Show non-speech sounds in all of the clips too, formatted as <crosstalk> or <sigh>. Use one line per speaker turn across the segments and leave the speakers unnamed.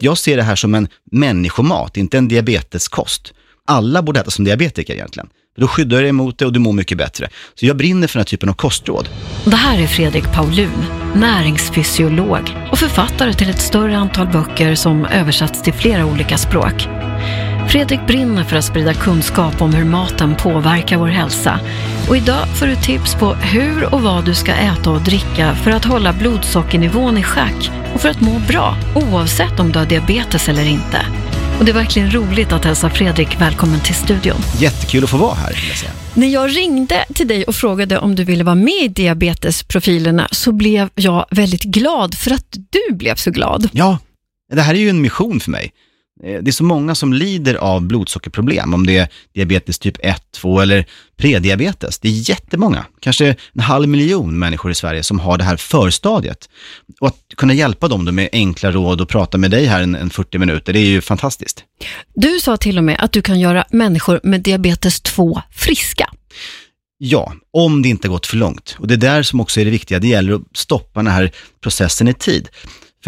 Jag ser det här som en människomat, inte en diabeteskost. Alla borde äta som diabetiker egentligen. Då skyddar du dig emot det och du mår mycket bättre. Så jag brinner för den här typen av kostråd.
Det här är Fredrik Paulun, näringsfysiolog och författare till ett större antal böcker som översatts till flera olika språk. Fredrik brinner för att sprida kunskap om hur maten påverkar vår hälsa. Och idag får du tips på hur och vad du ska äta och dricka för att hålla blodsockernivån i schack och för att må bra, oavsett om du har diabetes eller inte. Och det är verkligen roligt att hälsa Fredrik välkommen till studion.
Jättekul att få vara här, vill jag säga.
När jag ringde till dig och frågade om du ville vara med i Diabetesprofilerna så blev jag väldigt glad för att du blev så glad.
Ja, det här är ju en mission för mig. Eh, Det är så många som lider av blodsockerproblem, om det är diabetes typ 1, 2 eller prediabetes. Det är jättemånga, kanske en halv miljon människor i Sverige som har det här förstadiet. Och att kunna hjälpa dem då med enkla råd och prata med dig här en, en 40 minuter, det är ju fantastiskt.
Du sa till och med att du kan göra människor med diabetes 2 friska.
Ja, om det inte gått för långt. Och det är där som också är det viktiga, det gäller att stoppa den här processen i tid.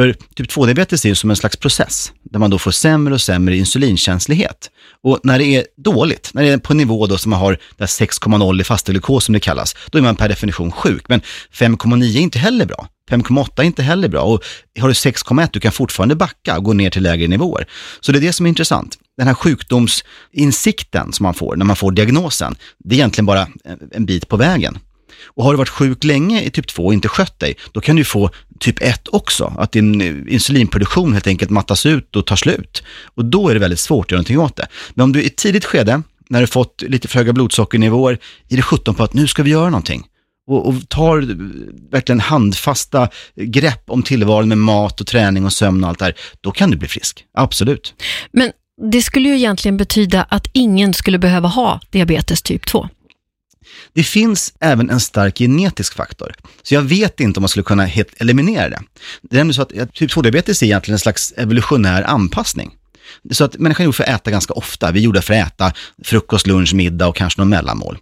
För typ 2-diabetes är ju som en slags process, där man då får sämre och sämre insulinkänslighet. Och när det är dåligt, när det är på en nivå då som man har 6,0 i fastglukos som det kallas, då är man per definition sjuk. Men 5,9 är inte heller bra. 5,8 är inte heller bra. Och har du 6,1, du kan fortfarande backa och gå ner till lägre nivåer. Så det är det som är intressant. Den här sjukdomsinsikten som man får när man får diagnosen, det är egentligen bara en bit på vägen. Och har du varit sjuk länge i typ 2 och inte skött dig, då kan du få typ 1 också. Att din insulinproduktion helt enkelt mattas ut och tar slut. Och då är det väldigt svårt att göra någonting åt det. Men om du i ett tidigt skede, när du fått lite för höga blodsockernivåer, är det 17 på att nu ska vi göra någonting. Och, och tar verkligen handfasta grepp om tillvaron med mat och träning och sömn och allt det här, då kan du bli frisk. Absolut.
Men det skulle ju egentligen betyda att ingen skulle behöva ha diabetes typ 2.
Det finns även en stark genetisk faktor. Så jag vet inte om man skulle kunna helt eliminera det. Det är nämligen så att typ 2-diabetes är egentligen en slags evolutionär anpassning. Så att människan är gjord för att äta ganska ofta. Vi är gjorda för att äta frukost, lunch, middag och kanske någon mellanmål.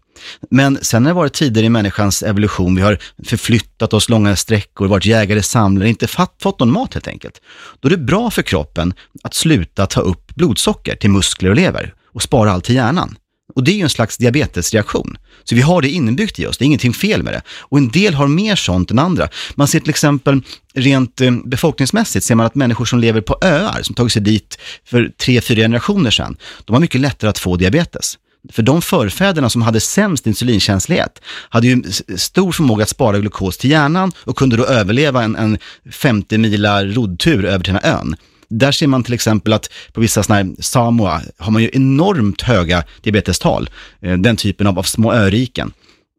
Men sen har det varit tider i människans evolution, vi har förflyttat oss långa sträckor, varit jägare, samlare, inte fatt, fått någon mat helt enkelt. Då är det bra för kroppen att sluta ta upp blodsocker till muskler och lever och spara allt till hjärnan. Och det är ju en slags diabetesreaktion. Så vi har det inbyggt i oss, det är ingenting fel med det. Och en del har mer sånt än andra. Man ser till exempel rent eh, befolkningsmässigt ser man att människor som lever på öar, som tagit sig dit för tre, fyra generationer sedan, de har mycket lättare att få diabetes. För de förfäderna som hade sämst insulinkänslighet hade ju stor förmåga att spara glukos till hjärnan och kunde då överleva en, en 50 mila roddtur över till den här ön. Där ser man till exempel att på vissa sådana här Samoa har man ju enormt höga diabetestal, eh, den typen av, av små öriken.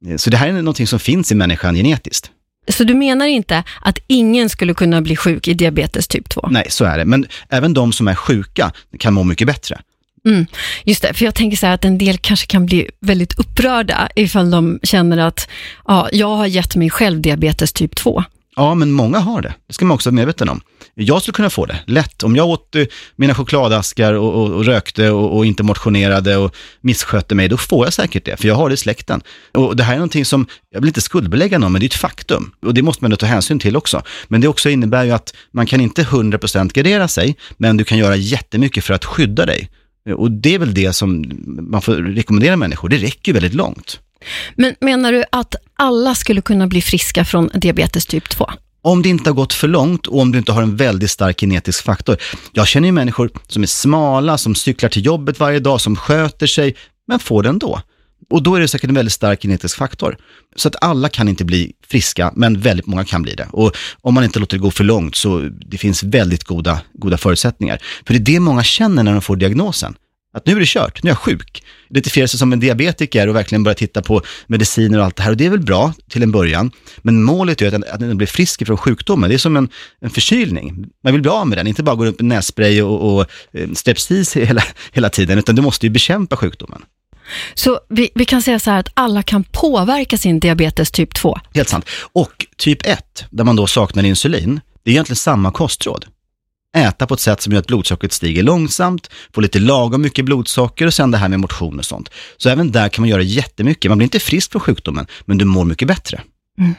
Eh, Så det här är någonting som finns i människan genetiskt.
Så du menar inte att ingen skulle kunna bli sjuk i diabetes typ 2?
Nej, så är det. Men även de som är sjuka kan må mycket bättre.
Mm, just det, för jag tänker så här att en del kanske kan bli väldigt upprörda ifall de känner att ja, jag har gett mig själv diabetes typ 2.
Ja, men många har det. Det ska man också vara medveten om. Jag skulle kunna få det, lätt. Om jag åt eh, mina chokladaskar och, och, och rökte och, och inte motionerade och misskötte mig, då får jag säkert det, för jag har det i släkten. Och det här är någonting som, jag vill inte skuldbelägga någon, men det är ett faktum. Och det måste man ta hänsyn till också. Men det också innebär ju att man kan inte 100% gardera sig, men du kan göra jättemycket för att skydda dig. Och det är väl det som man får rekommendera människor, det räcker ju väldigt långt.
Men menar du att alla skulle kunna bli friska från diabetes typ 2?
Om det inte har gått för långt och om du inte har en väldigt stark genetisk faktor. Jag känner ju människor som är smala, som cyklar till jobbet varje dag, som sköter sig, men får det ändå. Och då är det säkert en väldigt stark genetisk faktor. Så att alla kan inte bli friska, men väldigt många kan bli det. Och om man inte låter det gå för långt så det finns väldigt goda, goda förutsättningar. För det är det många känner när de får diagnosen. Att nu är det kört, nu är jag sjuk. Identifiera sig som en diabetiker och verkligen börja titta på mediciner och allt det här. Och det är väl bra till en början. Men målet är att, att den blir frisk från sjukdomen. Det är som en, en förkylning. Man vill bli av med den, inte bara gå runt med nässpray och, och eh, strepsis hela, hela tiden, utan du måste ju bekämpa sjukdomen.
Så vi, vi kan säga så här att alla kan påverka sin diabetes typ 2.
Helt sant. Och typ 1, där man då saknar insulin, det är egentligen samma kostråd. Äta på ett sätt som gör att blodsockret stiger långsamt, få lite lagom mycket blodsocker och sen det här med motion och sånt. Så även där kan man göra jättemycket. Man blir inte frisk från sjukdomen, men du mår mycket bättre.
Mm.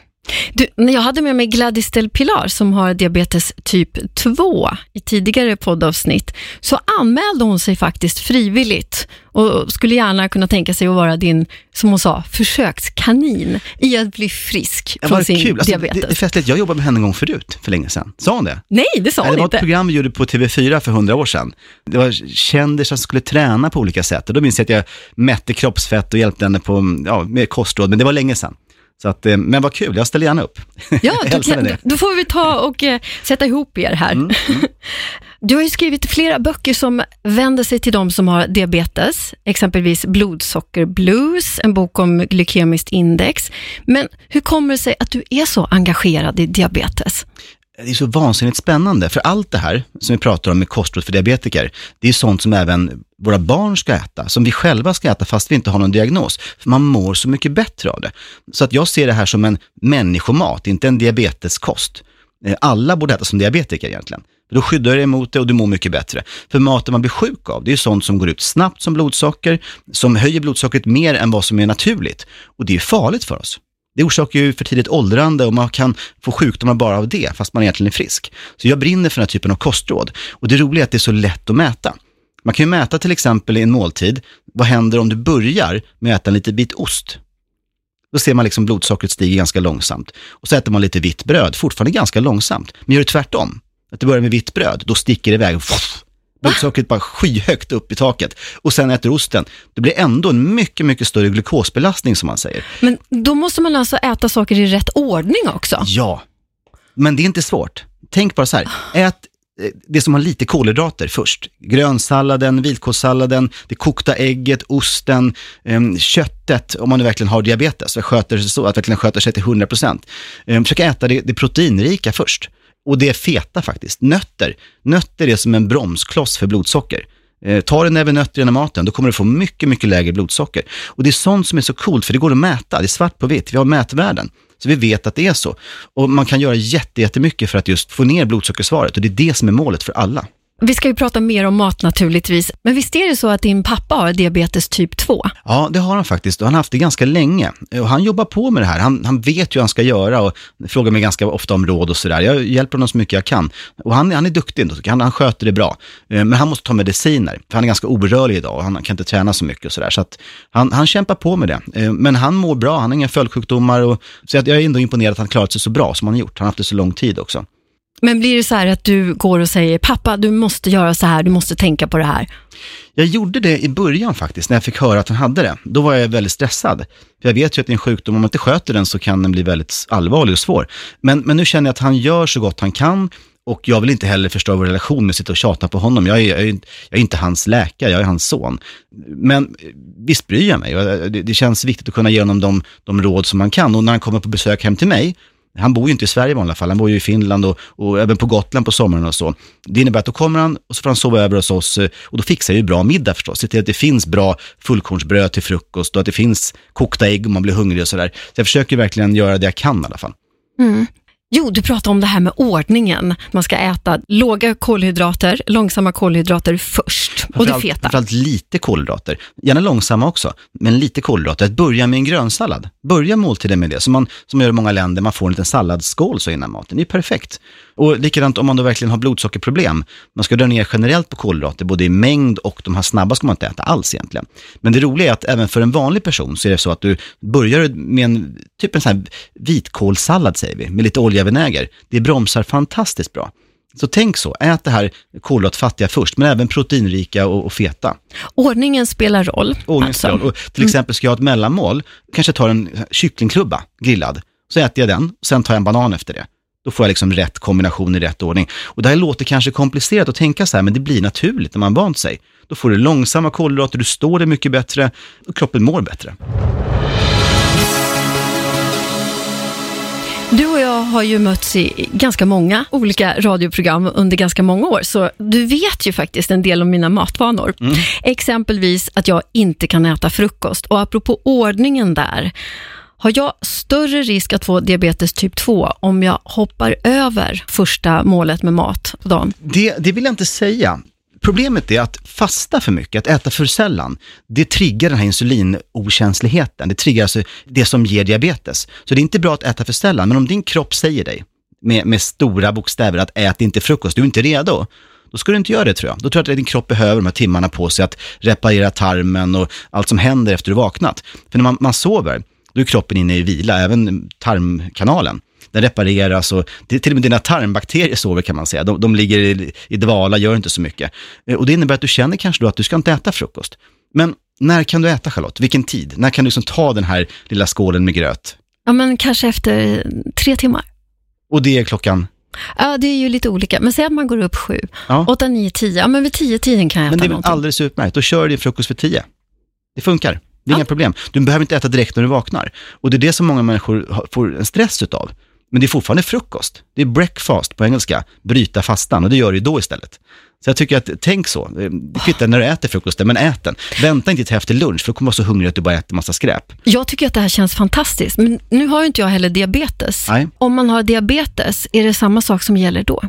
Du, jag hade med mig Gladys Del Pilar som har diabetes typ 2 i tidigare poddavsnitt, så anmälde hon sig faktiskt frivilligt och skulle gärna kunna tänka sig att vara din, som hon sa, försökskanin i att bli frisk
Ja,
från sin
kul. Alltså,
diabetes.
det, det är festligt. Jag jobbade med henne en gång förut, för länge sedan. Sa hon det?
Nej, det sa hon
det var
inte.
ett program vi gjorde på TV4 för hundra år sedan. Det var kändisar som skulle träna på olika sätt. Och då minns jag att jag mätte kroppsfett och hjälpte henne på, ja, med kostråd, men det var länge sedan. Så att, eh, men vad kul, jag ställer gärna upp.
Ja, <laughs> då, kan, då får vi ta och eh, sätta ihop er här.
Mm, <laughs>
Du har ju skrivit flera böcker som vänder sig till de som har diabetes, exempelvis Blodsocker Blues, en bok om glykemiskt index. Men hur kommer det sig att du är så engagerad i diabetes?
Det är så vansinnigt spännande, för allt det här som vi pratar om med kostråd för diabetiker, det är sånt som även våra barn ska äta, som vi själva ska äta fast vi inte har någon diagnos. För man mår så mycket bättre av det. Så att jag ser det här som en människomat, inte en diabeteskost. Eh, alla borde äta som diabetiker egentligen. Då skyddar det emot det och du mår mycket bättre. För maten man blir sjuk av, det är sånt som går ut snabbt som blodsocker, som höjer blodsockret mer än vad som är naturligt. Och det är farligt för oss. Det orsakar ju för tidigt åldrande och man kan få sjukdomar bara av det, fast man egentligen är frisk. Så jag brinner för den här typen av kostråd. Och det roliga är att det är så lätt att mäta. Man kan ju mäta till exempel i en måltid, vad händer om du börjar med att äta en liten bit ost? Då ser man liksom blodsockret stiger ganska långsamt. Och så äter man lite vitt bröd, fortfarande ganska långsamt. Men gör du tvärtom, att du börjar med vitt bröd, då sticker det iväg. Blodsockret bara skyhögt upp i taket. Och sen äter osten. Det blir ändå en mycket, mycket större glukosbelastning som man säger.
Men då måste man alltså äta saker i rätt ordning också.
Ja, men det är inte svårt. Tänk bara så här, ät eh, det som har lite kolhydrater först. Grönsalladen, vitkålssalladen, det kokta ägget, osten, eh, köttet, om man nu verkligen har diabetes, sköter sig så, att verkligen sköter sig till 100%. Eh, försök äta det, det proteinrika först. Och det är feta faktiskt. Nötter. Nötter är som en bromskloss för blodsocker. Eh, tar en näve nötter i maten, då kommer du få mycket, mycket lägre blodsocker. Och det är sånt som är så coolt, för det går att mäta. Det är svart på vitt. Vi har mätvärden. Så vi vet att det är så. Och man kan göra jättemycket för att just få ner blodsockersvaret. Och det är det som är målet för alla.
Vi ska ju prata mer om mat naturligtvis, men visst är det så att din pappa har diabetes typ 2?
Ja, det har han faktiskt och han har haft det ganska länge. Och han jobbar på med det här. Han, han vet ju hur han ska göra och frågar mig ganska ofta om råd och sådär. Jag hjälper honom så mycket jag kan. Och han, han är duktig, ändå, han, han sköter det bra. Eh, men han måste ta mediciner, för han är ganska orörlig idag och han kan inte träna så mycket och sådär. Så att han, han kämpar på med det. Eh, men han mår bra, han har inga följdsjukdomar. Och, så jag är ändå imponerad att han klarat sig så bra som han har gjort. Han har haft det så lång tid också.
Men blir det så här att du går och säger, pappa du måste göra så här, du måste tänka på det här.
Jag gjorde det i början faktiskt, när jag fick höra att han hade det. Då var jag väldigt stressad. För jag vet ju att det är en sjukdom, om man inte sköter den så kan den bli väldigt allvarlig och svår. Men, men nu känner jag att han gör så gott han kan och jag vill inte heller förstöra vår relation med att sitta och tjata på honom. Jag är, jag, är, inte- jag är inte hans läkare, jag är hans son. Men eh, visst bryr jag mig. Eh, det, det känns viktigt att kunna ge honom de, de råd som man kan. Och när han kommer på besök hem till mig, han bor ju inte i Sverige i vanliga fall, han bor ju i Finland och, och även på Gotland på sommaren och så. Det innebär att då kommer han och så får han sova över hos oss eh, och då fixar ju bra middag förstås. Se till att det finns bra fullkornsbröd till frukost och att det finns kokta ägg om man blir hungrig och sådär. Så jag försöker verkligen göra det jag kan i alla fall.
Jo, du pratar om det här med ordningen. Man ska äta låga kolhydrater, långsamma kolhydrater först och det feta.
Framförallt lite kolhydrater. Gärna långsamma också, men lite kolhydrater. Att börja med en grönsallad. Börja måltiden med det, som man, som man gör i många länder. Man får en liten salladsskål så innan maten. Det är perfekt. Och likadant om man då verkligen har blodsockerproblem. Man ska dra ner generellt på kolhydrater, både i mängd och de här snabba ska man inte äta alls egentligen. Men det roliga är att även för en vanlig person så är det så att du börjar med en, typ en sån här vitkålssallad säger vi, med lite olja och vinäger. Det bromsar fantastiskt bra. Så tänk så, ät det här kolhydratfattiga först, men även proteinrika och, och feta.
Ordningen spelar roll.
Ordning
alltså.
spelar roll. Och till exempel ska jag ha ett mellanmål, kanske tar en kycklingklubba grillad, så äter jag den, och sen tar jag en banan efter det. Då får jag liksom rätt kombination i rätt ordning. Och det här låter kanske komplicerat att tänka så här, men det blir naturligt när man vant sig. Då får du långsamma kolhydrater, du står dig mycket bättre och kroppen mår bättre.
Du och jag har ju mötts i ganska många olika radioprogram under ganska många år, så du vet ju faktiskt en del om mina matvanor. Exempelvis att jag inte kan äta frukost. Och apropå ordningen där, har jag större risk att få diabetes typ 2 om jag hoppar över första målet med mat på dagen?
Det, det vill jag inte säga. Problemet är att fasta för mycket, att äta för sällan, det triggar den här insulinokänsligheten. Det triggar alltså det som ger diabetes. Så det är inte bra att äta för sällan, men om din kropp säger dig med, med stora bokstäver att ät inte frukost, du är inte redo, då ska du inte göra det tror jag. Då tror jag att din kropp behöver de här timmarna på sig att reparera tarmen och allt som händer efter du vaknat. För när man, man sover, då är kroppen inne i vila, även tarmkanalen. Den repareras och det, till och med dina tarmbakterier sover kan man säga. De, de ligger i, i dvala, gör inte så mycket. Eh, och det innebär att du känner kanske då att du ska inte äta frukost. Men när kan du äta Charlotte? Vilken tid? När kan du liksom ta den här lilla skålen med gröt?
Ja, men kanske efter tre timmar.
Och det är klockan?
Ja, det är ju lite olika. Men säg att man går upp sju,
Ja.
åtta, nio, tio. Ja, men vid tio tiden kan jag
Men
äta
det är väl
någonting.
alldeles utmärkt. Då kör du din frukost för tio. Det funkar. Det är
Ja.
inga problem. Du behöver inte äta direkt när du vaknar. Och det är det som många människor får en stress utav. Men det är fortfarande frukost. Det är breakfast på engelska, bryta fastan. Och det gör du ju då istället. Så jag tycker att, tänk så. Eh, kvittar när du äter frukosten, men ät den. Vänta inte till efter lunch, för då kommer du vara så hungrig att du bara äter massa skräp.
Jag tycker att det här känns fantastiskt, men nu har ju inte jag heller diabetes.
Nej.
Om man har diabetes, är det samma sak som gäller då?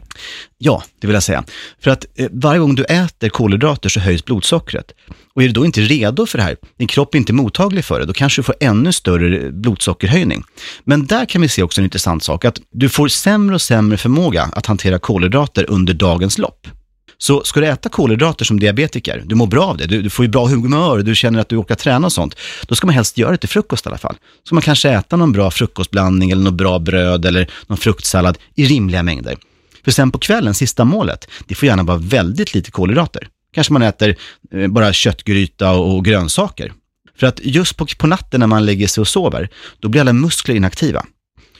Ja, det vill jag säga. För att eh, varje gång du äter kolhydrater så höjs blodsockret. Och är du då inte redo för det här, din kropp är inte mottaglig för det, då kanske du får ännu större eh, blodsockerhöjning. Men där kan vi se också en intressant sak, att du får sämre och sämre förmåga att hantera kolhydrater under dagens lopp. Så ska du äta kolhydrater som diabetiker, du mår bra av det, du, du får ju bra humör, du känner att du orkar träna och sånt, då ska man helst göra det till frukost i alla fall. Så man kanske äta någon bra frukostblandning eller något bra bröd eller någon fruktsallad i rimliga mängder. För sen på kvällen, sista målet, det får gärna vara väldigt lite kolhydrater. Kanske man äter eh, bara köttgryta och, och grönsaker. För att just på, på natten när man lägger sig och sover, då blir alla muskler inaktiva.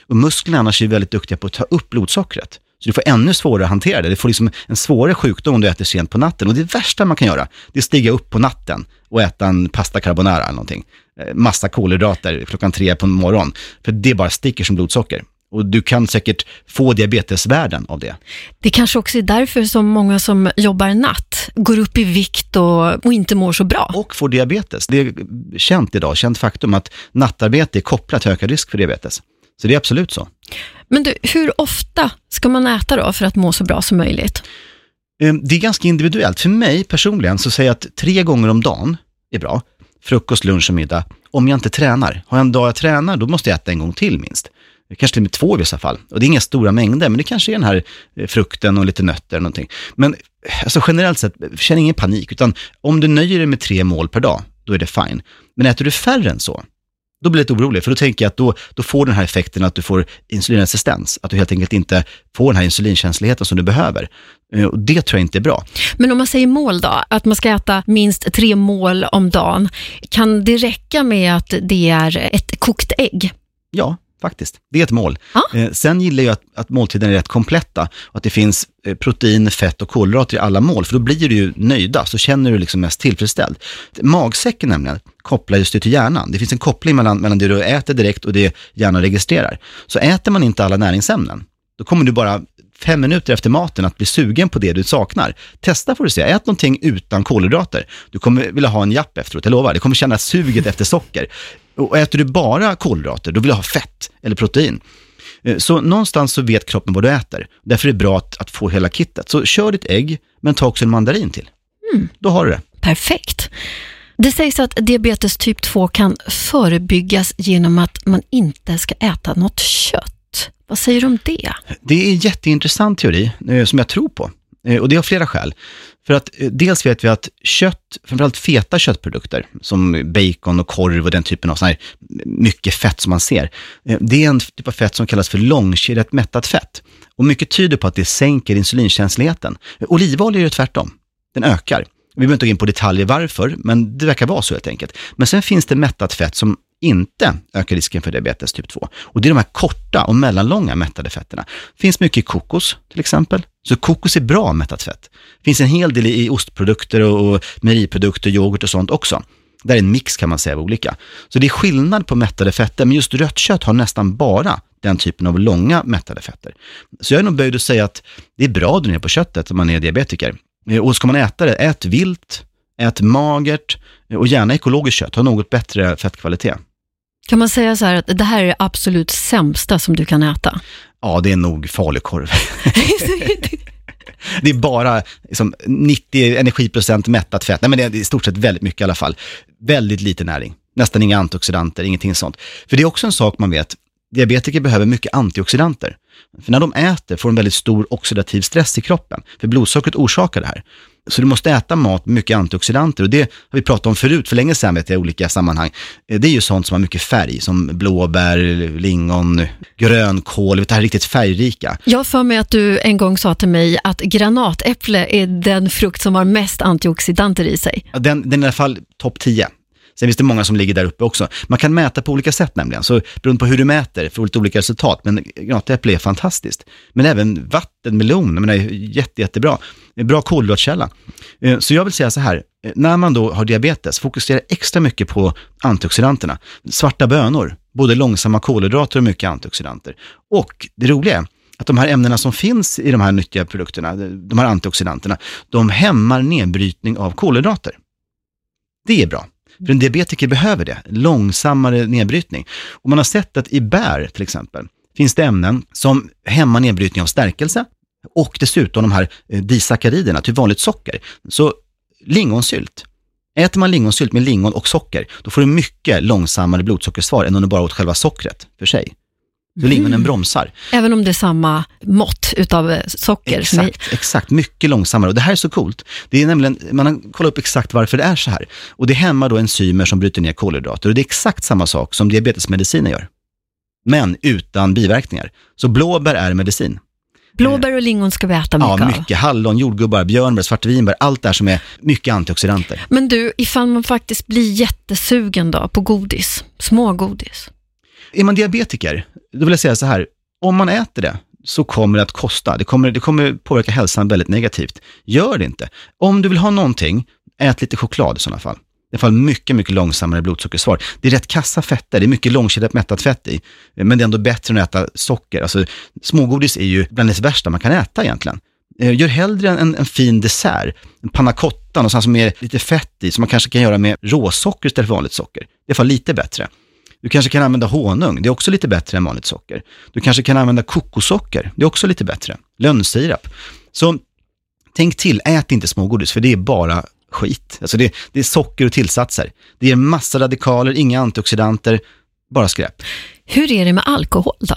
Och musklerna annars är ju väldigt duktiga på att ta upp blodsockret. Så du får ännu svårare att hantera det. Du får liksom en svårare sjukdom om du äter sent på natten. Och det värsta man kan göra, det är att stiga upp på natten och äta en pasta carbonara eller någonting. Eh, Massa kolhydrater klockan tre på morgonen. För det bara sticker som blodsocker. Och du kan säkert få diabetesvärden av det.
Det kanske också är därför som många som jobbar natt går upp i vikt och, och inte mår så bra.
Och får diabetes. Det är känt idag, känt faktum att nattarbete är kopplat till ökad risk för diabetes. Så det är absolut så.
Men du, hur ofta ska man äta då för att må så bra som möjligt?
Eh, Det är ganska individuellt. För mig personligen så säger jag att tre gånger om dagen är bra. Frukost, lunch och middag. Om jag inte tränar. Har jag en dag jag tränar, då måste jag äta en gång till minst. Kanske till och med två i vissa fall. Och det är inga stora mängder, men det kanske är den här eh, frukten och lite nötter eller någonting. Men eh, alltså generellt sett, känn ingen panik, utan om du nöjer dig med tre mål per dag, då är det fine. Men äter du färre än så, då blir jag lite orolig, för då tänker jag att då, då får den här effekten att du får insulinresistens, att du helt enkelt inte får den här insulinkänsligheten som du behöver. Eh, Och det tror jag inte är bra.
Men om man säger mål då, att man ska äta minst tre mål om dagen, kan det räcka med att det är ett kokt ägg?
Ja, faktiskt. Det är ett mål.
Ja.
Eh, sen gillar jag att, att måltiderna är rätt kompletta och att det finns eh, protein, fett och kolhydrater i alla mål, för då blir du ju nöjda, så känner du liksom mest tillfredsställd. Magsäcken nämligen kopplar just det till hjärnan. Det finns en koppling mellan, mellan det du äter direkt och det hjärnan registrerar. Så äter man inte alla näringsämnen, då kommer du bara fem minuter efter maten att bli sugen på det du saknar. Testa får du se, ät någonting utan kolhydrater. Du kommer vilja ha en japp efteråt, jag lovar. Det kommer kännas suget efter socker. Och äter du bara kolhydrater, då vill du ha fett eller protein. Eh, Så någonstans så vet kroppen vad du äter. Därför är det bra att, att få hela kittet. Så kör ditt ägg, men ta också en mandarin till. Då har du det.
Perfekt. Det sägs att diabetes typ 2 kan förebyggas genom att man inte ska äta något kött. Vad säger du om det?
Det är en jätteintressant teori eh, som jag tror på. Eh, och det har flera skäl. För att eh, dels vet vi att kött, framförallt feta köttprodukter, som bacon och korv och den typen av sån här mycket fett som man ser, det är en typ av fett som kallas för långkedjat mättat fett. Och mycket tyder på att det sänker insulinkänsligheten. Olivolja är ju tvärtom. Den ökar. Vi behöver inte gå in på detaljer varför, men det verkar vara så helt enkelt. Men sen finns det mättat fett som inte ökar risken för diabetes typ 2. Och det är de här korta och mellanlånga mättade fetterna. finns mycket i kokos till exempel. Så kokos är bra mättat fett. finns en hel del i ostprodukter och, och mejeriprodukter, yoghurt och sånt också. Där är en mix kan man säga av olika. Så det är skillnad på mättade fetter, men just rött kött har nästan bara den typen av långa mättade fetter. Så jag är nog böjd att säga att det är bra att dra ner på köttet om man är diabetiker. Eh, och ska man äta det, ät vilt, ät magert eh, och gärna ekologiskt kött, ha något bättre fettkvalitet.
Kan man säga så här att det här är det absolut sämsta som du kan äta?
Ja, det är nog falukorv. <laughs> Det är bara liksom, 90 energiprocent mättat fett. Nej, men det är i stort sett väldigt mycket i alla fall. Väldigt lite näring. Nästan inga antioxidanter, ingenting sånt. För det är också en sak man vet, diabetiker behöver mycket antioxidanter. För när de äter får de väldigt stor oxidativ stress i kroppen, för blodsockret orsakar det här. Så du måste äta mat med mycket antioxidanter och det har vi pratat om förut, för länge sedan vet jag i olika sammanhang. Eh, det är ju sånt som har mycket färg, som blåbär, lingon, grönkål, det här är riktigt färgrika.
Jag för mig att du en gång sa till mig att granatäpple är den frukt som har mest antioxidanter i sig.
Den, den är i alla fall topp 10. Sen finns det många som ligger där uppe också. Man kan mäta på olika sätt nämligen, så beroende på hur du mäter får du lite olika resultat. Men granatäpple är fantastiskt. Men även vattenmelon, men det är jätte, jättebra. Bra kolhydratkälla. Eh, så jag vill säga så här, eh, när man då har diabetes, fokusera extra mycket på antioxidanterna. Svarta bönor, både långsamma kolhydrater och mycket antioxidanter. Och det roliga är, att de här ämnena som finns i de här nyttiga produkterna, eh, de här antioxidanterna, de hämmar nedbrytning av kolhydrater. Det är bra. För en diabetiker behöver det, långsammare nedbrytning. Och man har sett att i bär till exempel, finns det ämnen som hämmar nedbrytning av stärkelse och dessutom de här eh, disackariderna, till vanligt socker. Så lingonsylt, Äter man lingonsylt med lingon och socker, då får du mycket långsammare blodsockersvar än om du bara åt själva sockret för sig. Så lingonen mm. bromsar.
Även om det är samma mått utav eh, socker?
Exakt, exakt, mycket långsammare. Och det här är så coolt. Det är nämligen, man har kollat upp exakt varför det är så här. Och det hämmar då enzymer som bryter ner kolhydrater. Och det är exakt samma sak som diabetesmediciner gör. Men utan biverkningar. Så blåbär är medicin.
Blåbär och lingon ska vi äta mycket
Ja, mycket.
Av.
Hallon, jordgubbar, björnbär, svartvinbär, allt det här som är mycket antioxidanter.
Men du, ifall man faktiskt blir jättesugen då på godis, smågodis.
Är man diabetiker, då vill jag säga så här, om man äter det så kommer det att kosta. Det kommer, det kommer påverka hälsan väldigt negativt. Gör det inte. Om du vill ha någonting, ät lite choklad i sådana fall. I alla fall mycket, mycket långsammare blodsockersvar. Det är rätt kassa fetter, det är mycket långkedjat mättat fett i, men det är ändå bättre än att äta socker. Alltså, smågodis är ju bland det värsta man kan äta egentligen. Eh, gör hellre en, en fin dessert, en panna cotta, något som är lite fett i, som man kanske kan göra med råsocker istället för vanligt socker. Det är i alla fall lite bättre. Du kanske kan använda honung, det är också lite bättre än vanligt socker. Du kanske kan använda kokossocker, det är också lite bättre. Lönnsirap. Så tänk till, ät inte smågodis, för det är bara skit. Alltså det, det är socker och tillsatser. Det är massa radikaler, inga antioxidanter, bara skräp.
Hur är det med alkohol då?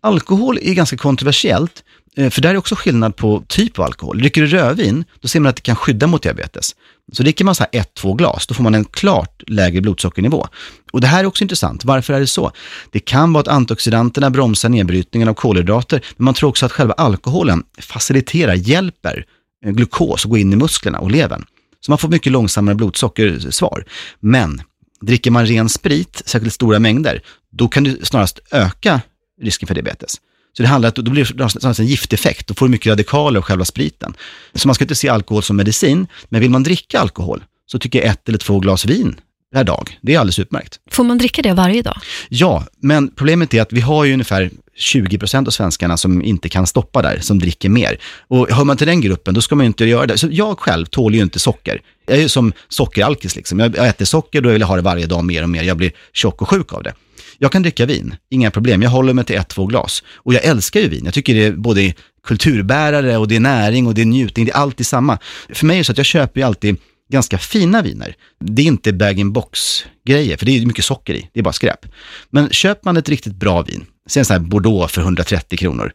Alkohol är ganska kontroversiellt, Eh, för där är också skillnad på typ av alkohol. Dricker du rödvin, då ser man att det kan skydda mot diabetes. Så dricker man så här ett, två glas, då får man en klart lägre blodsockernivå. Och det här är också intressant. Varför är det så? Det kan vara att antioxidanterna bromsar nedbrytningen av kolhydrater, men man tror också att själva alkoholen faciliterar, hjälper eh, glukos att gå in i musklerna och levern. Så man får mycket långsammare blodsockersvar. Men dricker man ren sprit, särskilt stora mängder, då kan du snarast öka risken för diabetes. Så det handlar om att då blir det en gifteffekt, då får du mycket radikaler av själva spriten. Så man ska inte se alkohol som medicin, men vill man dricka alkohol så tycker jag ett eller två glas vin per dag, det är alldeles utmärkt.
Får man dricka det varje dag?
Ja, men problemet är att vi har ju ungefär 20 procent av svenskarna som inte kan stoppa där, som dricker mer. Och hör man till den gruppen, då ska man ju inte göra det. Så jag själv tål ju inte socker. Jag är ju som sockeralkis liksom. Jag äter socker, då vill jag ha det varje dag mer och mer. Jag blir tjock och sjuk av det. Jag kan dricka vin, inga problem. Jag håller mig till ett, två glas. Och jag älskar ju vin. Jag tycker det är både kulturbärare och det är näring och det är njutning. Det är alltid samma. För mig är det så att jag köper ju alltid ganska fina viner. Det är inte bag-in-box-grejer, för det är mycket socker i. Det är bara skräp. Men köper man ett riktigt bra vin, säg en sån här Bordeaux för 130 kronor.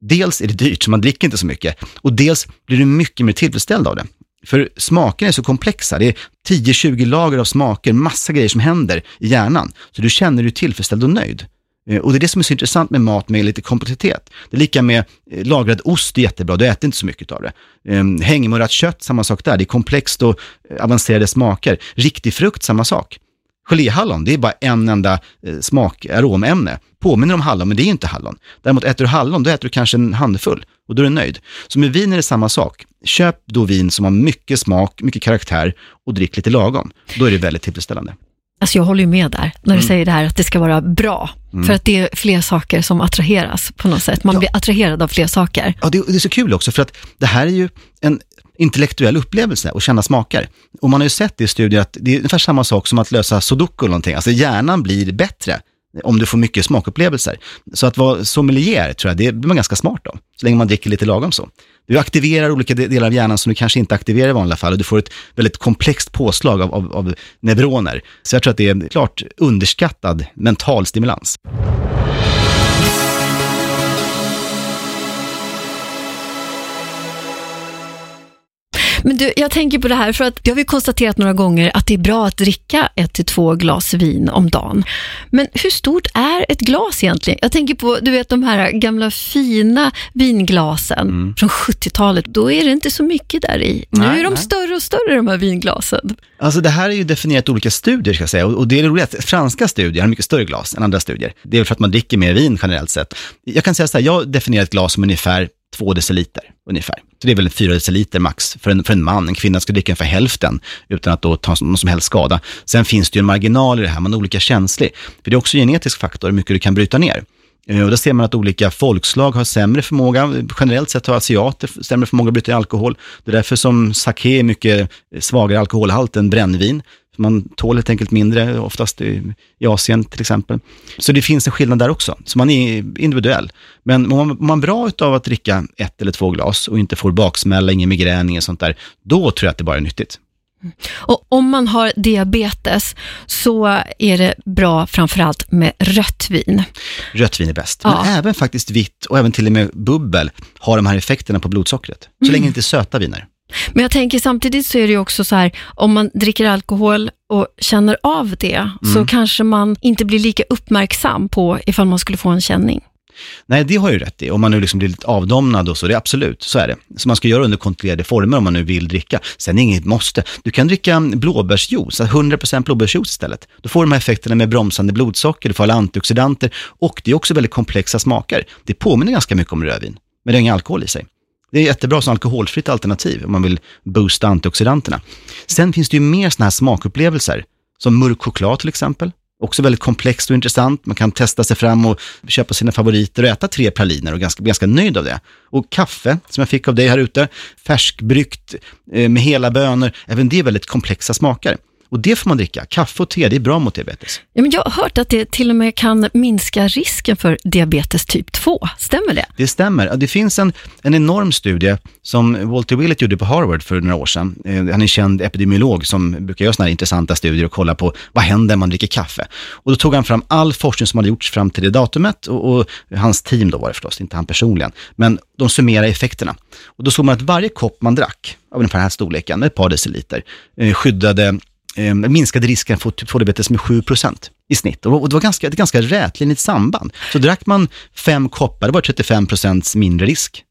Dels är det dyrt, så man dricker inte så mycket. Och dels blir du mycket mer tillfredsställd av det. För smakerna är så komplexa. Det är 10-20 lager av smaker, massa grejer som händer i hjärnan. Så du känner dig tillfredsställd och nöjd. Eh, och det är det som är så intressant med mat med lite komplexitet. Det är lika med eh, lagrad ost, det är jättebra, du äter inte så mycket av det. Ehm, Hängmurrat kött, samma sak där, det är komplext och eh, avancerade smaker. Riktig frukt, samma sak. Geléhallon, det är bara en enda smak, aromämne. Påminner om hallon, men det är inte hallon. Däremot äter du hallon, då äter du kanske en handfull och då är du nöjd. Så med vin är det samma sak. Köp då vin som har mycket smak, mycket karaktär och drick lite lagom. Då är det väldigt tillfredsställande.
Alltså jag håller ju med där, när du mm. säger det här att det ska vara bra. Mm. För att det är fler saker som attraheras på något sätt. Man ja. blir attraherad av fler saker.
Ja, det, det, är så kul också, för att det här är ju en intellektuell upplevelse att känna smaker. Och man har ju sett i studier att det är ungefär samma sak som att lösa sudoku eller någonting. Alltså hjärnan blir bättre om du får mycket smakupplevelser. Så att vara sommelier, tror jag, det blir man ganska smart då, så länge man dricker lite lagom så. Du aktiverar olika delar av hjärnan som du kanske inte aktiverar i vanliga fall och du får ett väldigt komplext påslag av, av, av neuroner. Så jag tror att det är klart underskattad mental stimulans.
Men du, jag tänker på det här, för att det har vi konstaterat några gånger att det är bra att dricka ett till två glas vin om dagen. Men hur stort är ett glas egentligen? Jag tänker på, du vet de här gamla fina vinglasen mm. från 70-talet. Då är det inte så mycket där i. Nu nej, är de nej. större och större de här vinglasen.
Alltså det här är ju definierat olika studier ska jag säga. Och det är roligt att franska studier har mycket större glas än andra studier. Det är för att man dricker mer vin generellt sett. Jag kan säga så här, jag definierar ett glas som ungefär två deciliter ungefär. Så det är väl fyra deciliter max för en, för en man. En kvinna ska dricka ungefär hälften utan att då ta någon som helst skada. Sen finns det ju en marginal i det här, man är olika känslig. För det är också en genetisk faktor hur mycket du kan bryta ner. Eh, och då ser man att olika folkslag har sämre förmåga, generellt sett har asiater sämre förmåga att bryta ner alkohol. Det är därför som sake är mycket svagare alkoholhalt än brännvin. Man tål helt enkelt mindre, oftast i, i Asien till exempel. Så det finns en skillnad där också, så man är individuell. Men mår man, man bra av att dricka ett eller två glas och inte får baksmälla, ingen migrän, inget sånt där, då tror jag att det bara är nyttigt.
Och om man har diabetes så är det bra framförallt med rött vin.
Rött vin är bäst, ja. men även faktiskt vitt och även till och med bubbel har de här effekterna på blodsockret. Så mm. länge det inte är söta viner.
Men jag tänker samtidigt så är det ju också så här, om man dricker alkohol och känner av det, mm. så kanske man inte blir lika uppmärksam på ifall man skulle få en känning.
Nej, det har ju rätt i. Om man nu liksom blir lite avdomnad och så, det är absolut, så är det. Så man ska göra under kontrollerade former om man nu vill dricka. Sen är inget måste. Du kan dricka blåbärsjuice, 100% blåbärsjuice istället. Då får du de här effekterna med bromsande blodsocker, du får alla antioxidanter och det är också väldigt komplexa smaker. Det påminner ganska mycket om rödvin, men det har ingen alkohol i sig. Det är jättebra som alkoholfritt alternativ om man vill boosta antioxidanterna. Sen finns det ju mer sådana här smakupplevelser, som mörk choklad till exempel. Också väldigt komplext och intressant. Man kan testa sig fram och köpa sina favoriter och äta tre praliner och ganska, ganska nöjd av det. Och kaffe, som jag fick av dig här ute, färskbryggt eh, med hela bönor, även det är väldigt komplexa smaker. Och det får man dricka. Kaffe och te, det är bra mot diabetes.
Ja, men jag har hört att det till och med kan minska risken för diabetes typ 2. Stämmer det?
Det stämmer. Det finns en, en enorm studie som Walter Willett gjorde på Harvard för några år sedan. Eh, han är känd epidemiolog som brukar göra sådana här intressanta studier och kolla på vad händer när man dricker kaffe. Och då tog han fram all forskning som hade gjorts fram till det datumet och, och hans team då var det förstås, inte han personligen. Men de summerade effekterna. Och då såg man att varje kopp man drack, av ungefär den här storleken, ett par deciliter, eh, skyddade eh, minskade risken för typ 2-diabetes med 7% i snitt. Och det var ganska, ett ganska rätlinjigt samband. Så drack man fem koppar, det var 35 mindre risk.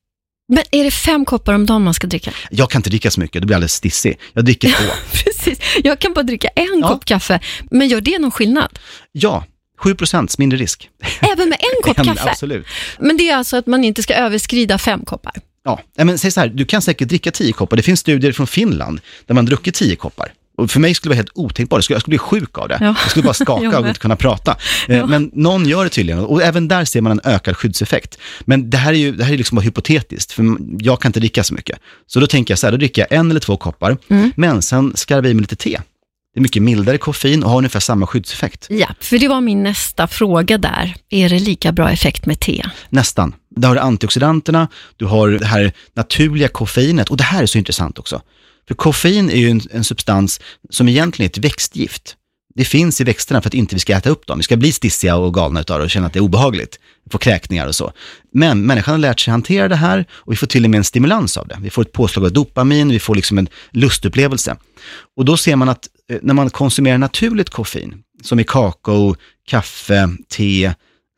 Men är det fem koppar om dagen man ska dricka?
Jag kan inte dricka så mycket, då blir jag alldeles stissig. Jag dricker två. <laughs>
Precis, jag kan bara dricka en ja. kopp kaffe. Men gör det någon skillnad?
Ja, 7% mindre risk. <laughs>
Även med en kopp kaffe?
Absolut.
Men det är alltså att man inte ska överskrida fem koppar?
Ja, men säg så här, du kan säkert dricka tio koppar. Det finns studier från Finland där man druckit tio koppar. Och för mig skulle det vara helt otänkbart, jag skulle, jag skulle bli sjuk av det. Ja. Jag skulle bara <laughs> skaka och inte kunna prata. Eh, ja. Men någon gör det tydligen och även där ser man en ökad skyddseffekt. Men det här är ju det här är liksom bara hypotetiskt, för jag kan inte dricka så mycket. Så då tänker jag så här, då dricker jag en eller två koppar, mm. men sen skarvar jag i med lite te. Det är mycket mildare koffein och har ungefär samma skyddseffekt.
Ja, för det var min nästa fråga där. Är det lika bra effekt med te?
Nästan. Där har du antioxidanterna, du har det här naturliga koffeinet och det här är så intressant också. För koffein är ju en, en substans som egentligen är ett växtgift. Det finns i växterna för att inte vi ska äta upp dem. Vi ska bli stissiga och galna utav det och känna att det är obehagligt. Få kräkningar och så. Men människan har lärt sig hantera det här och vi får till och med en stimulans av det. Vi får ett påslag av dopamin, vi får liksom en lustupplevelse. Och då ser man att eh, när man konsumerar naturligt koffein, som i kakao, kaffe, te,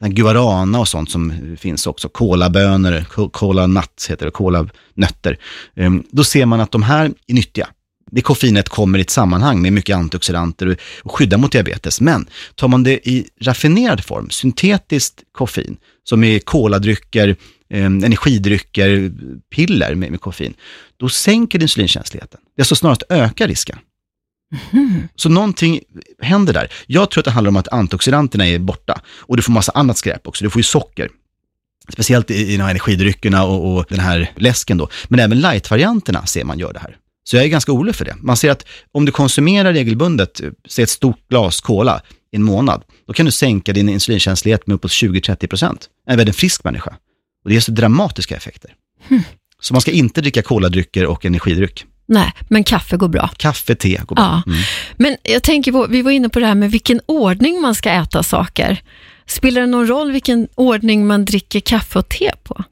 guarana och sånt som finns också, kolabönor, kola nuts heter det, kolanötter. Ehm, då ser man att de här är nyttiga. Det koffeinet kommer i ett sammanhang med mycket antioxidanter och skyddar mot diabetes. Men tar man det i raffinerad form, syntetiskt koffein, som är koladrycker, ehm, energidrycker, piller med, med koffein, då sänker insulinkänsligheten. Det alltså snarast ökar risken. Mm. Så någonting händer där. Jag tror att det handlar om att antioxidanterna är borta och du får massa annat skräp också. Du får ju socker. Speciellt i, i de här energidryckerna och, och den här läsken då. Men även light-varianterna ser man gör det här. Så jag är ganska orolig för det. Man ser att om du konsumerar regelbundet, säg ett stort glas cola, i en månad, då kan du sänka din insulinkänslighet med uppåt 20-30 procent. En väldigt frisk människa. Och det är så dramatiska effekter.
Hmm.
Så man ska inte dricka koladrycker och energidryck.
Nej, men kaffe går bra.
Kaffe, te går bra.
Ja.
Mm.
Men jag tänker på, vi var inne på det här med vilken ordning man ska äta saker. Spelar det någon roll vilken ordning man dricker kaffe och te på?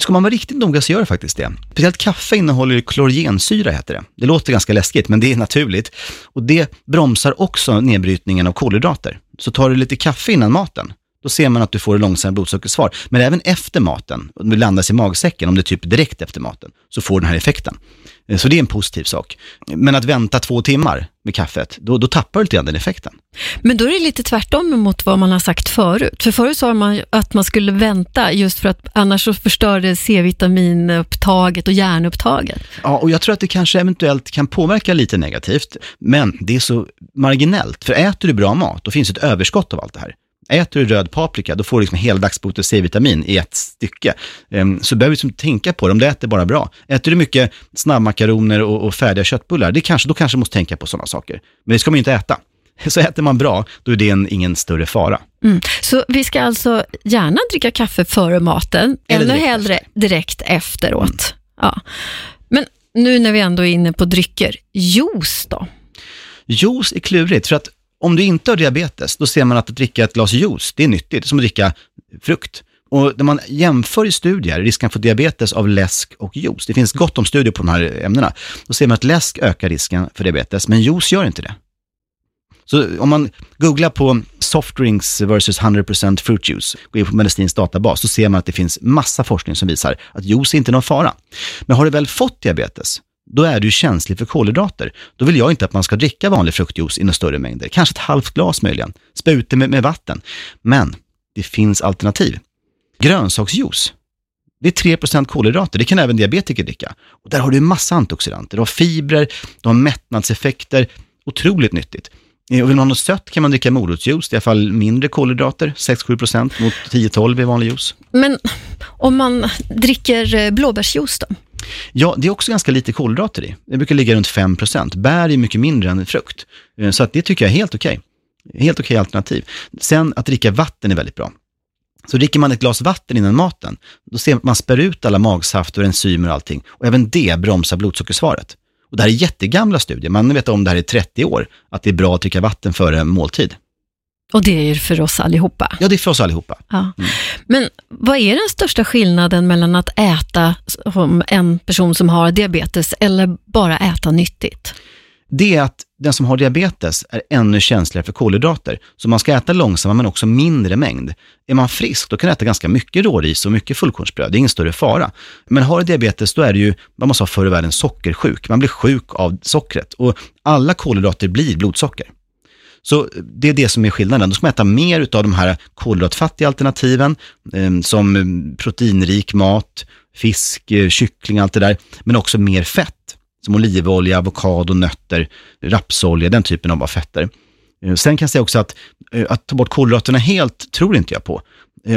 Ska man vara riktigt noga så gör det faktiskt det. Speciellt kaffe innehåller ju klorgensyra, heter det. Det låter ganska läskigt, men det är naturligt. Och det bromsar också nedbrytningen av kolhydrater. Så tar du lite kaffe innan maten, då ser man att du får ett långsammare blodsockersvar. Men även efter maten, om det landas i magsäcken, om det är typ direkt efter maten, så får den här effekten. Eh, Så det är en positiv sak. Men att vänta två timmar med kaffet, då, då tappar du lite grann den effekten.
Men då är det lite tvärtom mot vad man har sagt förut. För förut sa man att man skulle vänta just för att annars så förstörde C-vitaminupptaget och järnupptaget.
Ja, och jag tror att det kanske eventuellt kan påverka lite negativt, men det är så marginellt. För äter du bra mat, då finns ett överskott av allt det här. Äter du röd paprika, då får du liksom heldagsbot och C-vitamin i ett stycke. Ehm, Så behöver du liksom tänka på det, om du äter bara bra. Äter du mycket snabbmakaroner och, och färdiga köttbullar, det kanske, då kanske du måste tänka på sådana saker. Men det ska man ju inte äta. <laughs> Så äter man bra, då är det en, ingen större fara.
Mm. Så vi ska alltså gärna dricka kaffe före maten,
Eller direkt
hellre direkt efteråt. Ja. Men nu när vi ändå är inne på drycker, juice då?
Juice är klurigt, för att om du inte har diabetes, då ser man att att dricka ett glas juice, det är nyttigt, det är som att dricka frukt. Och när man jämför i studier risken för diabetes av läsk och juice, det finns gott om studier på de här ämnena, då ser man att läsk ökar risken för diabetes, men juice gör inte det. Så om man googlar på soft drinks versus 100% fruit juice, går in på medicinsk databas, så ser man att det finns massa forskning som visar att juice är inte någon fara. Men har du väl fått diabetes, då är du känslig för kolhydrater. Då vill jag inte att man ska dricka vanlig fruktjuice i några större mängder. Kanske ett halvt glas möjligen. Spä ut det med, med vatten. Men det finns alternativ. Grönsaksjuice. Det är 3% kolhydrater, det kan även diabetiker dricka. Och där har du massa antioxidanter, du har fibrer, du har mättnadseffekter, otroligt nyttigt. Eh, och vill man ha något sött kan man dricka morotsjuice, det är i alla fall mindre kolhydrater, 6-7% mot 10-12 i vanlig juice.
Men om man dricker eh, blåbärsjuice då?
Ja, det är också ganska lite kolhydrater i. Det brukar ligga runt 5%. Bär är mycket mindre än frukt. Eh, så att det tycker jag är helt okej. Helt okej alternativ. Sen att dricka vatten är väldigt bra. Så dricker man ett glas vatten innan maten, då ser man att man spär ut alla magsafter, enzymer och allting. Och även det bromsar blodsockersvaret. Och det här är jättegamla studier, man vet om det här i 30 år, att det är bra att dricka vatten före måltid.
Och det är ju för oss allihopa.
Ja, det är för oss allihopa.
Ja. Men vad är den största skillnaden mellan att äta som en person som har diabetes eller bara äta nyttigt?
det är att den som har diabetes är ännu känsligare för kolhydrater. Så man ska äta långsammare men också mindre mängd. Är man frisk, då kan man äta ganska mycket råris och mycket fullkornsbröd. Det är ingen större fara. Men har du diabetes, då är det ju, vad man sa förr i världen, sockersjuk. Man blir sjuk av sockret. Och alla kolhydrater blir blodsocker. Så det är det som är skillnaden. Då ska man äta mer av de här kolhydratfattiga alternativen, eh, som proteinrik mat, fisk, eh, kyckling, allt det där. Men också mer fett, som olivolja, avokado, nötter, rapsolja, den typen av fetter. Eh, sen kan jag säga också att, eh, att ta bort kolhydraterna helt tror inte jag på.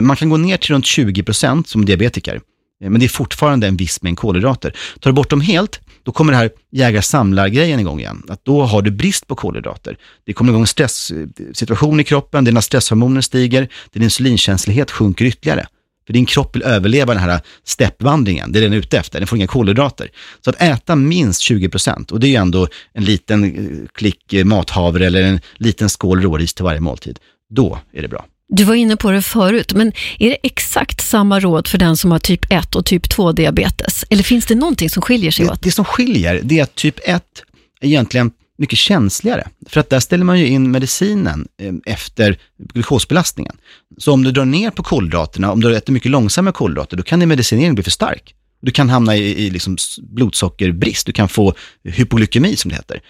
Man kan gå ner till runt 20% som diabetiker, Eh, men det är fortfarande en viss mängd kolhydrater. Tar du bort dem helt, då kommer det här jägar-samlar-grejen igång igen. Att då har du brist på kolhydrater. Det kommer igång en stresssituation i kroppen, dina stresshormoner stiger, din insulinkänslighet sjunker ytterligare. För din kropp vill överleva den här steppvandringen, det är den ute efter, den får inga kolhydrater. Så att äta minst 20%, och det är ju ändå en liten eh, klick eh, mathavre eller en liten skål råris till varje måltid, då är det bra.
Du var inne på det förut, men är det exakt samma råd för den som har typ 1 och typ 2 diabetes? Eller finns det någonting som skiljer sig
Det,
åt?
det som skiljer, det är att typ 1 är egentligen mycket känsligare. För att där ställer man ju in medicinen eh, efter glukosbelastningen. Så om du drar ner på kolhydraterna, om du äter mycket långsamma kolhydrater, då kan din medicinering bli för stark. Du kan hamna i, i liksom blodsockerbrist, du kan få hypoglykemi som det heter.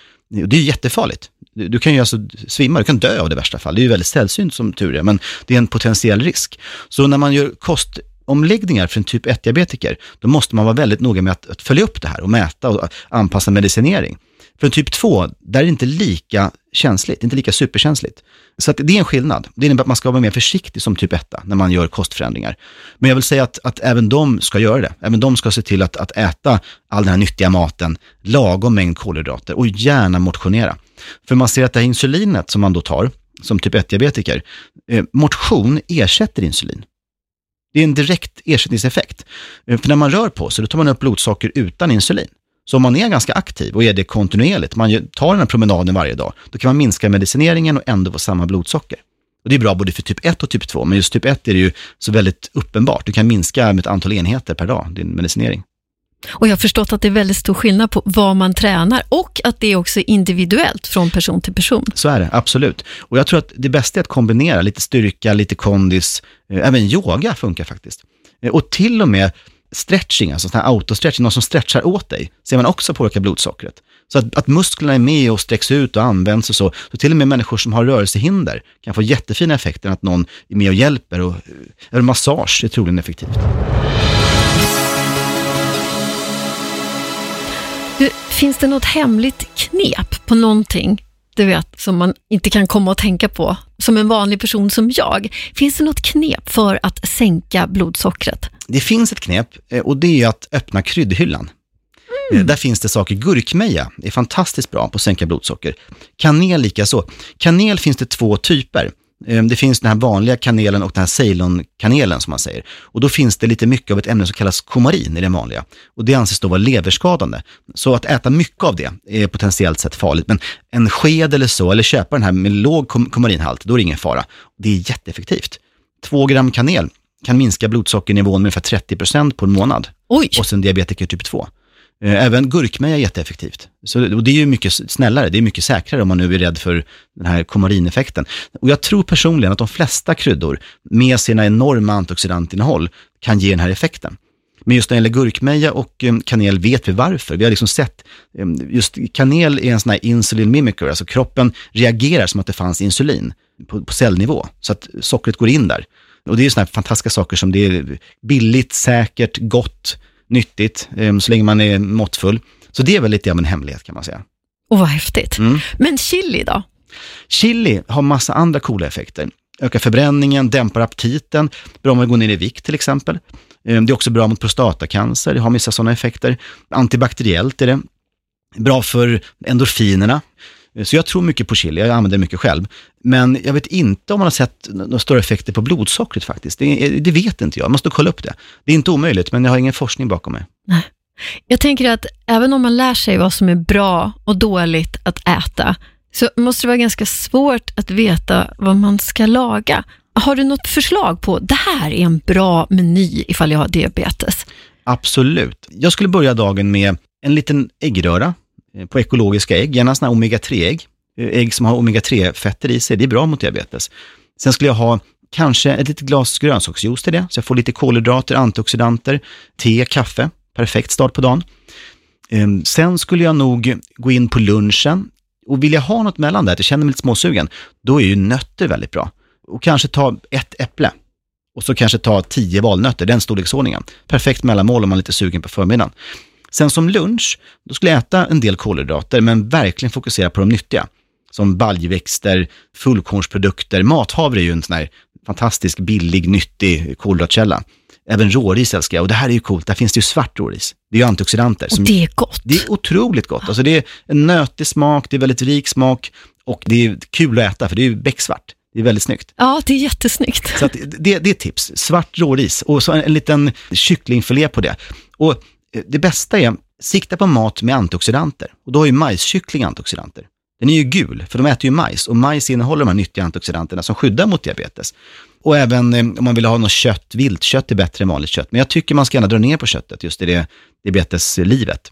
Och Det är jättefarligt. Du, kan ju alltså svimma, du kan dö av det i värsta fall. Det är ju väldigt sällsynt som tur är, men det är en potentiell risk. Så när man gör kostomläggningar för en typ 1-diabetiker, då måste man vara väldigt noga med att, att följa upp det här och mäta och anpassa medicinering. För en typ 2, där är det inte lika känsligt, inte lika superkänsligt. Så att det är en skillnad. Det innebär att man ska vara mer försiktig som typ 1 när man gör kostförändringar. Men jag vill säga att, att även de ska göra det. Även de ska se till att, att äta all den här nyttiga maten, lagom mängd kolhydrater och gärna motionera. För man ser att det här insulinet som man då tar, som typ 1-diabetiker, eh, motion ersätter insulin. Det är en direkt ersättningseffekt. Eh, för när man rör på sig, då tar man upp blodsocker utan insulin. Så om man är ganska aktiv och är det kontinuerligt, man tar den här promenaden varje dag, då kan man minska medicineringen och ändå få samma blodsocker. Och det är bra både för typ 1 och typ 2, men just typ 1 är det ju så väldigt uppenbart. Du kan minska med ett antal enheter per dag, din medicinering.
Och jag har förstått att det är väldigt stor skillnad på vad man tränar och att det är också individuellt från person till person.
Så är det, absolut. Och jag tror att det bästa är att kombinera lite styrka, lite kondis, eh, även yoga funkar faktiskt. Eh, och till och med stretching, alltså sån här autostretching, någon som stretchar åt dig, ser man också påverkar blodsockret. Så att, att, musklerna är med och sträcks ut och används och så. Så till och med människor som har rörelsehinder kan få jättefina effekter att någon är med och hjälper. Och, eh, eller massage är troligen effektivt.
Du, finns det något hemligt knep på någonting du vet, som man inte kan komma och tänka på, som en vanlig person som jag. Finns det något knep för att sänka blodsockret?
Det finns ett knep eh, och det är att öppna kryddhyllan. Mm. Där finns det saker. Gurkmeja är fantastiskt bra på att sänka blodsocker. Kanel likaså. Kanel finns det två typer. Ehm, det finns den här vanliga kanelen och den här Ceylon-kanelen som man säger. Och då finns det lite mycket av ett ämne som kallas kumarin i den vanliga. Och det anses då vara leverskadande. Så att äta mycket av det är potentiellt sett farligt. Men en sked eller så, eller köpa den här med låg kumarinhalt, då är det ingen fara. Det är jätteeffektivt. Två gram kanel kan minska blodsockernivån med ungefär 30% på en månad.
Oj.
Och en diabetiker typ 2. Eh, även gurkmeja är jätteeffektivt. Så, och det är ju mycket snällare, det är mycket säkrare om man nu är rädd för den här komarineffekten. Och jag tror personligen att de flesta kryddor med sina enorma antioxidantinnehåll kan ge den här effekten. Men just när det gäller gurkmeja och eh, kanel vet vi varför. Vi har liksom sett, eh, just kanel är en sån här insulin mimicker, alltså kroppen reagerar som att det fanns insulin på, på cellnivå, så att sockret går in där. Och det är sådana här fantastiska saker som det är billigt, säkert, gott, nyttigt, eh, så länge man är måttfull. Så det är väl lite av en hemlighet kan man säga.
Och vad häftigt. Mm. Men chili då?
Chili har massa andra coola effekter. Ökar förbränningen, dämpar aptiten, bra om man går ner i vikt till exempel. Eh, det är också bra mot prostatacancer, det har vissa sådana effekter. Antibakteriellt är det. Bra för endorfinerna, så jag tror mycket på chili, jag använder det mycket själv. Men jag vet inte om man har sett några större effekter på blodsockret faktiskt. Det, det vet inte jag, jag måste kolla upp det. Det är inte omöjligt, men jag har ingen forskning bakom mig.
Nej. Jag tänker att även om man lär sig vad som är bra och dåligt att äta, så måste det vara ganska svårt att veta vad man ska laga. Har du något förslag på, det här är en bra meny ifall jag har diabetes?
Absolut. Jag skulle börja dagen med en liten äggröra Eh, Eh, på ekologiska ägg, gärna sådana omega-3-ägg. Eh, ägg som har omega-3-fetter i sig, det är bra mot diabetes. Sen skulle jag ha kanske ett litet glas grönsaksjuice till det, så jag får lite kolhydrater, antioxidanter, te, kaffe. Perfekt start på dagen. Ehm, sen skulle jag nog gå in på lunchen och vill jag ha något mellan där, att jag känner mig lite småsugen, då är ju nötter väldigt bra. Och kanske ta ett äpple och så kanske ta tio valnötter, den storleksordningen. Perfekt mellanmål om man är lite sugen på förmiddagen. Sen som lunch, då skulle jag äta en del kolhydrater, men verkligen fokusera på de nyttiga. Som baljväxter, fullkornsprodukter. Mathavre är ju en sån här fantastisk, billig, nyttig kolhydratkälla. Även råris älskar jag och det här är ju coolt, där finns det ju svart råris. Det är ju antioxidanter.
Och det är gott.
Det är otroligt gott. Alltså det är en nötig smak, det är väldigt rik smak och det är kul att äta för det är ju becksvart. Det är väldigt snyggt.
Ja, det är jättesnyggt.
Så det, det är tips. Svart råris och så en, en liten kycklingfilé på det. Och Eh, det bästa är, sikta på mat med antioxidanter. Och då har ju majskyckling antioxidanter. Den är ju gul, för de äter ju majs och majs innehåller de här nyttiga antioxidanterna som skyddar mot diabetes. Och även eh, om man vill ha något kött, viltkött är bättre än vanligt kött. Men jag tycker man ska gärna dra ner på köttet just i det diabeteslivet.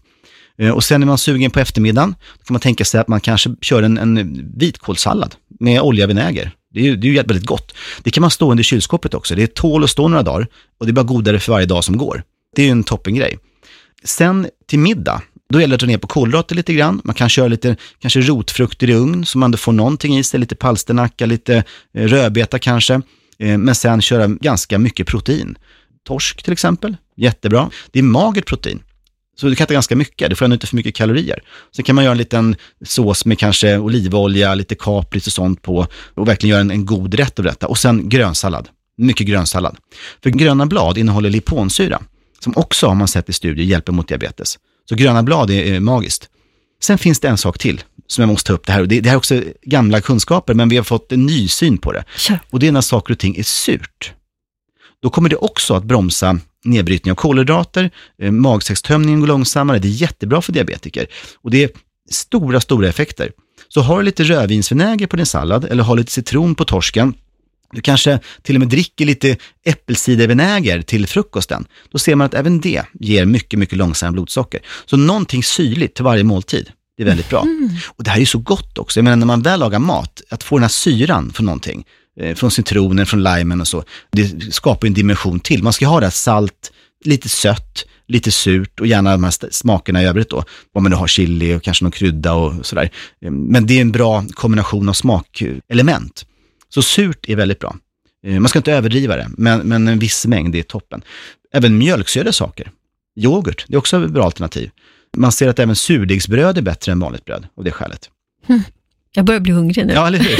Eh, och sen är man sugen på eftermiddagen, då kan man tänka sig att man kanske kör en, en vitkålssallad med olja och vinäger. Det är, ju, det är ju väldigt gott. Det kan man stå under kylskåpet också. Det tål att stå några dagar och det är bara godare för varje dag som går. Det är ju en toppengrej. Sen till middag, då gäller det att dra ner på kolhydrater lite grann. Man kan köra lite kanske rotfrukter i ugn så man får någonting i sig, lite palsternacka, lite eh, rödbeta kanske. Eh, men sen köra ganska mycket protein. Torsk till exempel, jättebra. Det är magert protein. Så du kan äta ganska mycket, du får ändå inte för mycket kalorier. Sen kan man göra en liten sås med kanske olivolja, lite kapris och sånt på och verkligen göra en, en god rätt av detta. Och sen grönsallad, mycket grönsallad. För gröna blad innehåller liponsyra som också har man sett i studier hjälper mot diabetes. Så gröna blad är, är magiskt. Sen finns det en sak till som jag måste ta upp det här. Det, det här är också gamla kunskaper, men vi har fått en ny syn på det.
Kör.
Och det är när saker och ting är surt. Då kommer det också att bromsa nedbrytning av kolhydrater, eh, magsäckstömningen går långsammare, det är jättebra för diabetiker. Och det är stora, stora effekter. Så har du lite rödvinsvinäger på din sallad eller har lite citron på torsken, du kanske till och med dricker lite äppelcidervinäger till frukosten. Då ser man att även det ger mycket, mycket långsammare blodsocker. Så någonting syrligt till varje måltid, det är väldigt bra. Och det här är ju så gott också. Jag menar när man väl lagar mat, att få den här syran från någonting, eh, från citronen, från limen och så, det skapar en dimension till. Man ska ha det här salt, lite sött, lite surt och gärna de här smakerna i övrigt då. Om man nu har chili och kanske någon krydda och sådär. Eh, Men det är en bra kombination av smakelement. Så surt är väldigt bra. Eh, Man ska inte överdriva det, men, men en viss mängd är toppen. Även mjölksyrade saker. Yoghurt, det är också ett bra alternativ. Man ser att även surdegsbröd är bättre än vanligt bröd av det skälet.
Jag börjar bli hungrig nu.
Ja, eller hur?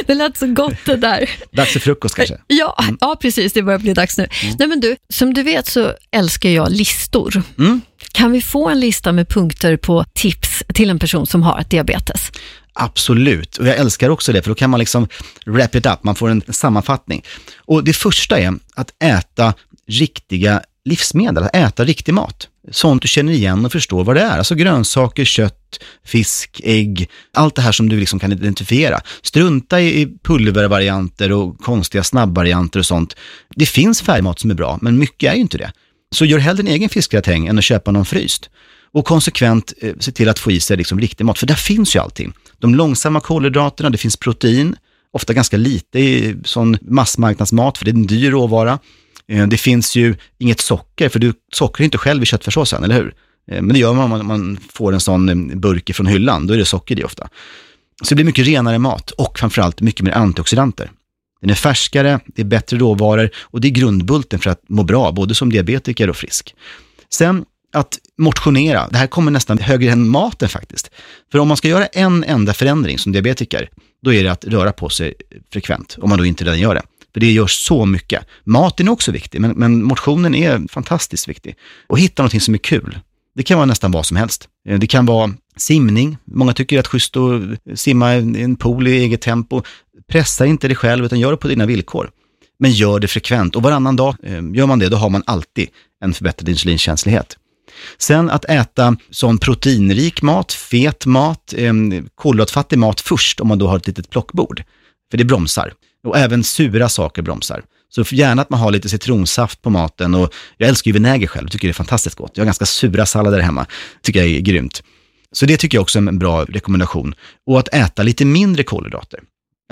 <laughs>
Det lät så gott det där.
Dags för frukost kanske.
Ja, ja, precis. Det börjar bli dags nu. Nej, men du, som du vet så älskar jag listor.
Mm.
Kan vi få en lista med punkter på tips till en person som har diabetes?
Absolut, och jag älskar också det, för då kan man liksom wrap it up, man får en sammanfattning. Och det första är att äta riktiga livsmedel, att äta riktig mat. Sånt du känner igen och förstår vad det är. Alltså grönsaker, kött, fisk, ägg, allt det här som du liksom kan identifiera. Strunta i pulvervarianter och konstiga snabbvarianter och sånt. Det finns färgmat som är bra, men mycket är ju inte det. Så gör hellre en egen fiskgratäng än att köpa någon fryst. Och konsekvent eh, se till att få i sig liksom riktig mat, för där finns ju allting. De långsamma kolhydraterna, det finns protein, ofta ganska lite i sån massmarknadsmat, för det är en dyr råvara. Eh, det finns ju inget socker, för du sockrar inte själv i köttfärssåsen, eller hur? Eh, men det gör man om man- får en sån eh, burk från hyllan, då är det socker i ofta. Så det blir mycket renare mat och framförallt mycket mer antioxidanter. Den är färskare, det är bättre råvaror och det är grundbulten för att må bra, både som diabetiker och frisk. Sen att motionera, det här kommer nästan högre än maten faktiskt. För om man ska göra en enda förändring som diabetiker, då är det att röra på sig frekvent, om man då inte redan gör det. För det gör så mycket. Maten är också viktig, men, men motionen är fantastiskt viktig. Och hitta någonting som är kul. Det kan vara nästan vad som helst. Eh, det kan vara simning. Många tycker att schysst att eh, simma i en pool i eget tempo. Pressa inte dig själv, utan gör det på dina villkor. Men gör det frekvent och varannan dag eh, gör man det, då har man alltid en förbättrad insulinkänslighet. Sen att äta sån proteinrik mat, fet mat, eh, kolhydratfattig mat först om man då har ett litet plockbord. För det bromsar. Och även sura saker bromsar. Så gärna att man har lite citronsaft på maten och jag älskar ju vinäger själv, tycker det är fantastiskt gott. Jag har ganska sura sallader hemma, tycker jag är grymt. Så det tycker jag också är en bra rekommendation. Och att äta lite mindre kolhydrater.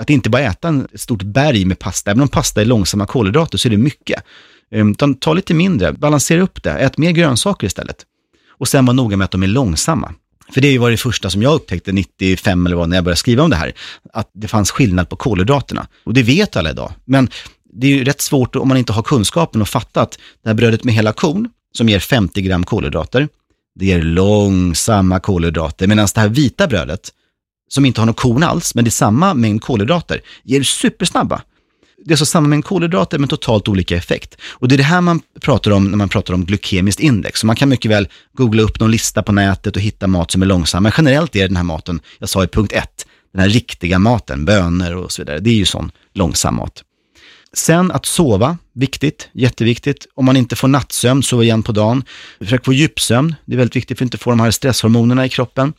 Att inte bara äta ett stort berg med pasta, även om pasta är långsamma kolhydrater så är det mycket. Ehm, utan ta lite mindre, balansera upp det, ät mer grönsaker istället. Och sen var noga med att de är långsamma. För det var det första som jag upptäckte 95 eller vad när jag började skriva om det här, att det fanns skillnad på kolhydraterna. Och det vet alla idag. Men det är ju rätt svårt om man inte har kunskapen att fatta att det här brödet med hela korn, som ger 50 gram kolhydrater, det ger långsamma kolhydrater. Medan det här vita brödet, som inte har någon korn alls, men det är samma mängd kolhydrater, ger supersnabba. Det är så samma mängd kolhydrater men totalt olika effekt. Och det är det här man pratar om när man pratar om glykemiskt index. Så man kan mycket väl googla upp någon lista på nätet och hitta mat som är långsam. Men generellt är den här maten, jag sa i punkt ett, den här riktiga maten, bönor och så vidare, det är ju sån långsam mat. Sen att sova, viktigt, jätteviktigt. Om man inte får nattsömn, sova igen på dagen. Försök få djupsömn, det är väldigt viktigt för att inte få de här stresshormonerna i kroppen.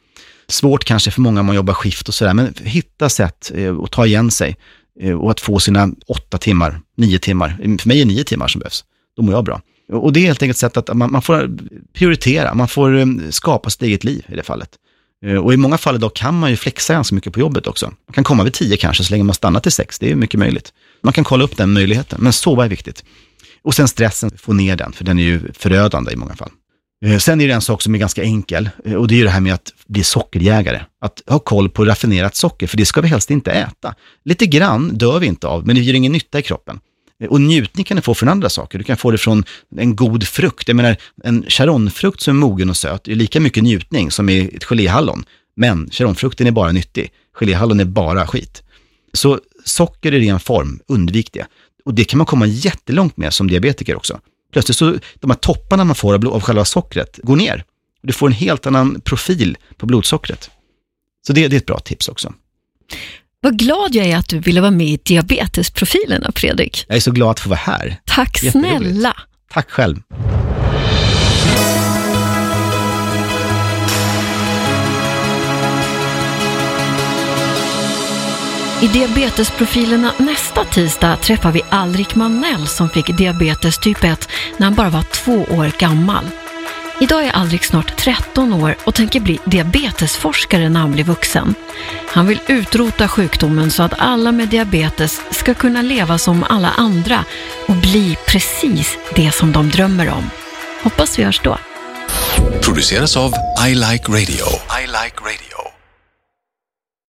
Svårt kanske för många om man jobbar skift och sådär, men hitta sätt eh, att ta igen sig Eh, och att få sina åtta timmar, nio timmar. Eh, för mig är nio timmar som behövs. Då mår jag bra. Och det är helt enkelt ett sätt att man, man får eh, prioritera, man får skapa sitt eget liv i det fallet. Och i många fall idag kan man ju flexa ganska mycket på jobbet också. Man kan komma vid tio kanske, så länge man stannar till sex. Det är mycket möjligt. Man kan kolla upp den möjligheten, men sova är viktigt. Och sen stressen, få ner den, för den är ju förödande i många fall. Eh, sen är det en sak som är ganska enkel eh, och det är ju det här med att bli sockerjägare. Att ha koll på raffinerat socker, för det ska vi helst inte äta. Lite grann dör vi inte av, men det gör ingen nytta i kroppen. Eh, och njutning kan du få från andra saker. Du kan få det från en god frukt. Jag menar, en charonfrukt som är mogen och söt är lika mycket njutning som i ett geléhallon. Men charonfrukten är bara nyttig. Geléhallon är bara skit. Så socker i ren form, undvik det. Och det kan man komma jättelångt med som diabetiker också. Plötsligt så, de här topparna man får av, blod- av själva sockret går ner. Du får en helt annan profil på blodsockret. Så det, det är ett bra tips också.
Vad glad jag är att du ville vara med i Diabetesprofilerna, Fredrik.
Jag är så glad att få vara här.
Tack snälla.
Tack själv.
I Diabetesprofilerna nästa tisdag träffar vi Alrik Manell som fick diabetes typ 1 när han bara var två år gammal. Idag är Alrik snart 13 år och tänker bli diabetesforskare när han blir vuxen. Han vill utrota sjukdomen så att alla med diabetes ska kunna leva som alla andra och bli precis det som de drömmer om. Hoppas vi hörs då.
Produceras av I Like Radio. I like radio.